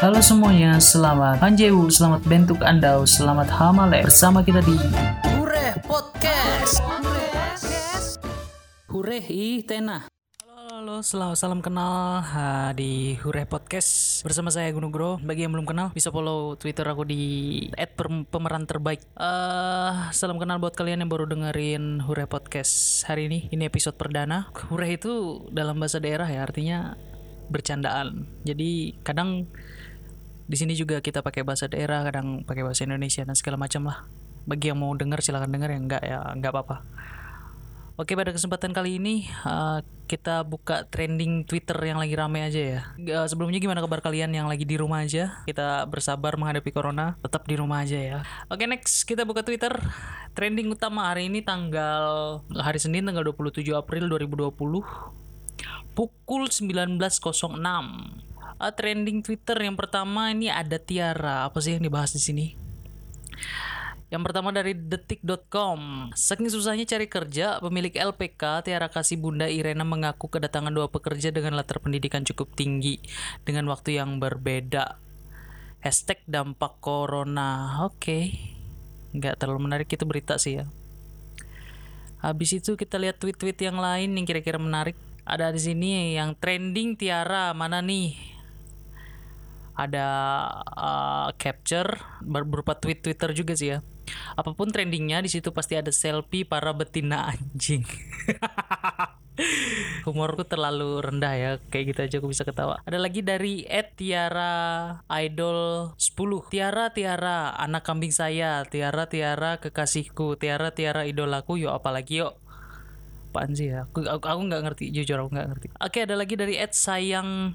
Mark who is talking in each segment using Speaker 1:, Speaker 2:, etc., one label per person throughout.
Speaker 1: Halo semuanya, selamat Panjewu, selamat bentuk Anda, selamat Hamale bersama kita di
Speaker 2: Hure Podcast. Hure ih tenah.
Speaker 1: Halo, selamat salam kenal ha, di Hure Podcast bersama saya Gunung Gro. Bagi yang belum kenal bisa follow Twitter aku di @pemeran terbaik. Eh, salam kenal buat kalian yang baru dengerin Hure Podcast hari ini. Ini episode perdana. Hure itu dalam bahasa daerah ya, artinya bercandaan. Jadi kadang di sini juga kita pakai bahasa daerah, kadang pakai bahasa Indonesia dan segala macam lah. Bagi yang mau denger silahkan denger yang enggak ya enggak apa-apa. Oke pada kesempatan kali ini uh, kita buka trending Twitter yang lagi rame aja ya. Uh, sebelumnya gimana kabar kalian yang lagi di rumah aja? Kita bersabar menghadapi corona, tetap di rumah aja ya. Oke next kita buka Twitter. Trending utama hari ini tanggal hari Senin tanggal 27 April 2020 pukul 19.06. Uh, trending Twitter yang pertama ini ada Tiara. Apa sih yang dibahas di sini? Yang pertama dari detik.com. Saking susahnya cari kerja, pemilik LPK Tiara Kasih Bunda Irena mengaku kedatangan dua pekerja dengan latar pendidikan cukup tinggi dengan waktu yang berbeda. Hashtag dampak corona. Oke. Nggak terlalu menarik itu berita sih ya. Habis itu kita lihat tweet-tweet yang lain yang kira-kira menarik. Ada di sini yang trending Tiara mana nih? Ada uh, capture ber- berupa tweet Twitter juga sih ya. Apa pun trendingnya di situ pasti ada selfie para betina anjing. Humorku terlalu rendah ya Kayak gitu aja aku bisa ketawa. Ada lagi dari Ed Tiara Idol 10 Tiara Tiara Anak kambing saya. Tiara Tiara kekasihku. Tiara Tiara idolaku. Yuk apalagi yuk? Apaan sih ya? Aku, aku, aku nggak ngerti. Jujur aku nggak ngerti. Oke ada lagi dari Ed Sayang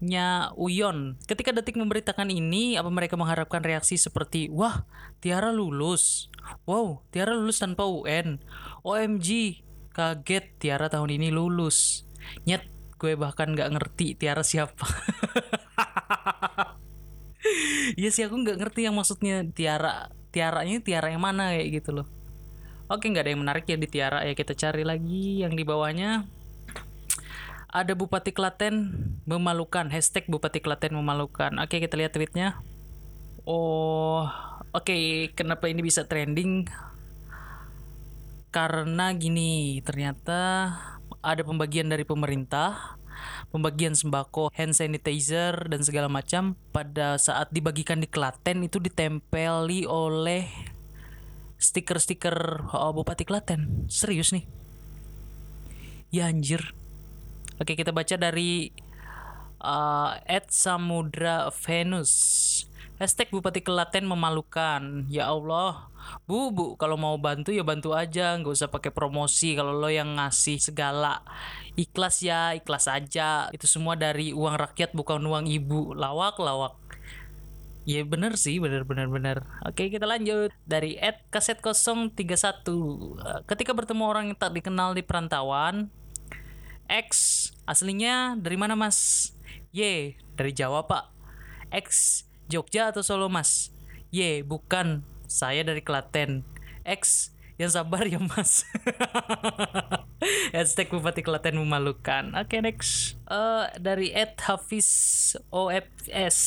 Speaker 1: nya Uyon. Ketika Detik memberitakan ini, apa mereka mengharapkan reaksi seperti, "Wah, Tiara lulus." "Wow, Tiara lulus tanpa UN." "OMG, kaget Tiara tahun ini lulus." Nyet, gue bahkan nggak ngerti Tiara siapa. Iya sih aku nggak ngerti yang maksudnya Tiara. Tiaranya Tiara yang mana kayak gitu loh. Oke, nggak ada yang menarik ya di Tiara. Ya kita cari lagi yang di bawahnya ada Bupati Klaten memalukan hashtag Bupati Klaten memalukan. Oke kita lihat tweetnya. Oh oke kenapa ini bisa trending? Karena gini ternyata ada pembagian dari pemerintah pembagian sembako hand sanitizer dan segala macam. Pada saat dibagikan di Klaten itu ditempeli oleh stiker-stiker oh, Bupati Klaten. Serius nih? Ya anjir Oke, kita baca dari uh, Ed Samudra Venus. Hashtag Bupati Kelaten memalukan. Ya Allah, bu bu kalau mau bantu ya bantu aja, nggak usah pakai promosi. Kalau lo yang ngasih segala ikhlas ya ikhlas aja. Itu semua dari uang rakyat bukan uang ibu. Lawak lawak. Ya bener sih, bener bener bener. Oke kita lanjut dari Ed Kaset 031. Ketika bertemu orang yang tak dikenal di perantauan, X aslinya dari mana mas? Y dari Jawa pak. X Jogja atau Solo mas? Y bukan saya dari Klaten. X yang sabar ya mas. Hashtag Bupati Klaten memalukan. Oke okay, next. Uh, dari Ed Hafiz OFS.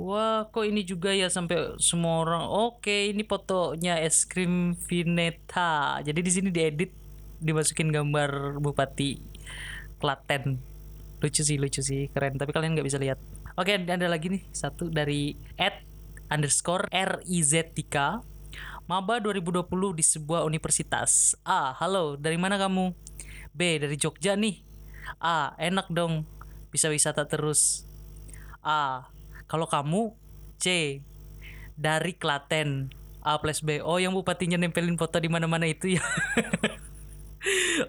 Speaker 1: Wah kok ini juga ya sampai semua orang. Oke okay, ini fotonya es krim Vineta. Jadi di sini diedit dimasukin gambar bupati Klaten. Lucu sih lucu sih keren. Tapi kalian nggak bisa lihat. Oke ada lagi nih satu dari at underscore riztika maba 2020 di sebuah universitas. A halo dari mana kamu? B dari Jogja nih. A enak dong bisa wisata terus. A kalau kamu? C dari Klaten. A plus B. Oh yang bupatinya nempelin foto di mana-mana itu ya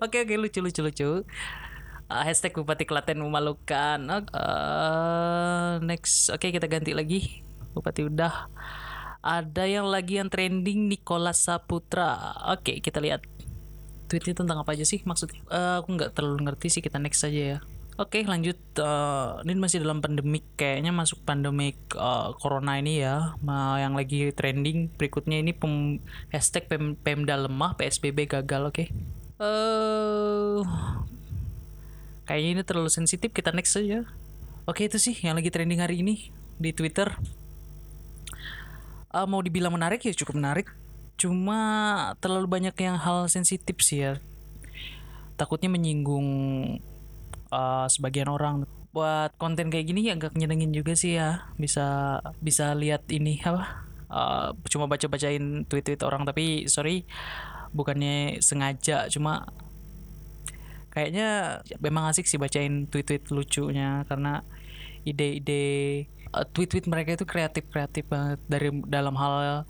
Speaker 1: Oke oke lucu lucu lucu. Uh, hashtag Bupati Klaten memalukan. Uh, next, oke okay, kita ganti lagi. Bupati udah. Ada yang lagi yang trending Nicholas Saputra. Oke okay, kita lihat. Tweetnya tentang apa aja sih maksudnya? Uh, aku nggak terlalu ngerti sih kita next saja ya. Oke okay, lanjut uh, ini masih dalam pandemik kayaknya masuk pandemik uh, corona ini ya uh, yang lagi trending berikutnya ini pem hashtag pem Pemda lemah PSBB gagal oke okay? Uh, kayaknya ini terlalu sensitif kita next saja oke itu sih yang lagi trending hari ini di Twitter. Eh, mau dibilang menarik ya cukup menarik. Cuma terlalu banyak yang hal sensitif sih ya. Takutnya menyinggung eh, sebagian orang. Buat konten kayak gini agak nyenengin juga sih ya. Bisa bisa lihat ini apa? eh, cuma baca-bacain tweet-tweet orang tapi sorry bukannya sengaja cuma kayaknya memang asik sih bacain tweet-tweet lucunya karena ide-ide uh, tweet-tweet mereka itu kreatif-kreatif banget dari dalam hal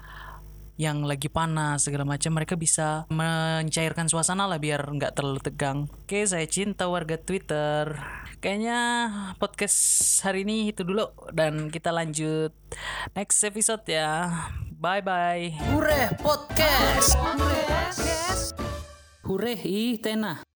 Speaker 1: yang lagi panas segala macam mereka bisa mencairkan suasana lah biar nggak terlalu tegang. Oke, saya cinta warga Twitter. Kayaknya podcast hari ini itu dulu dan kita lanjut next episode ya. Bye bye.
Speaker 2: Hureh Podcast. Hureh i Tena.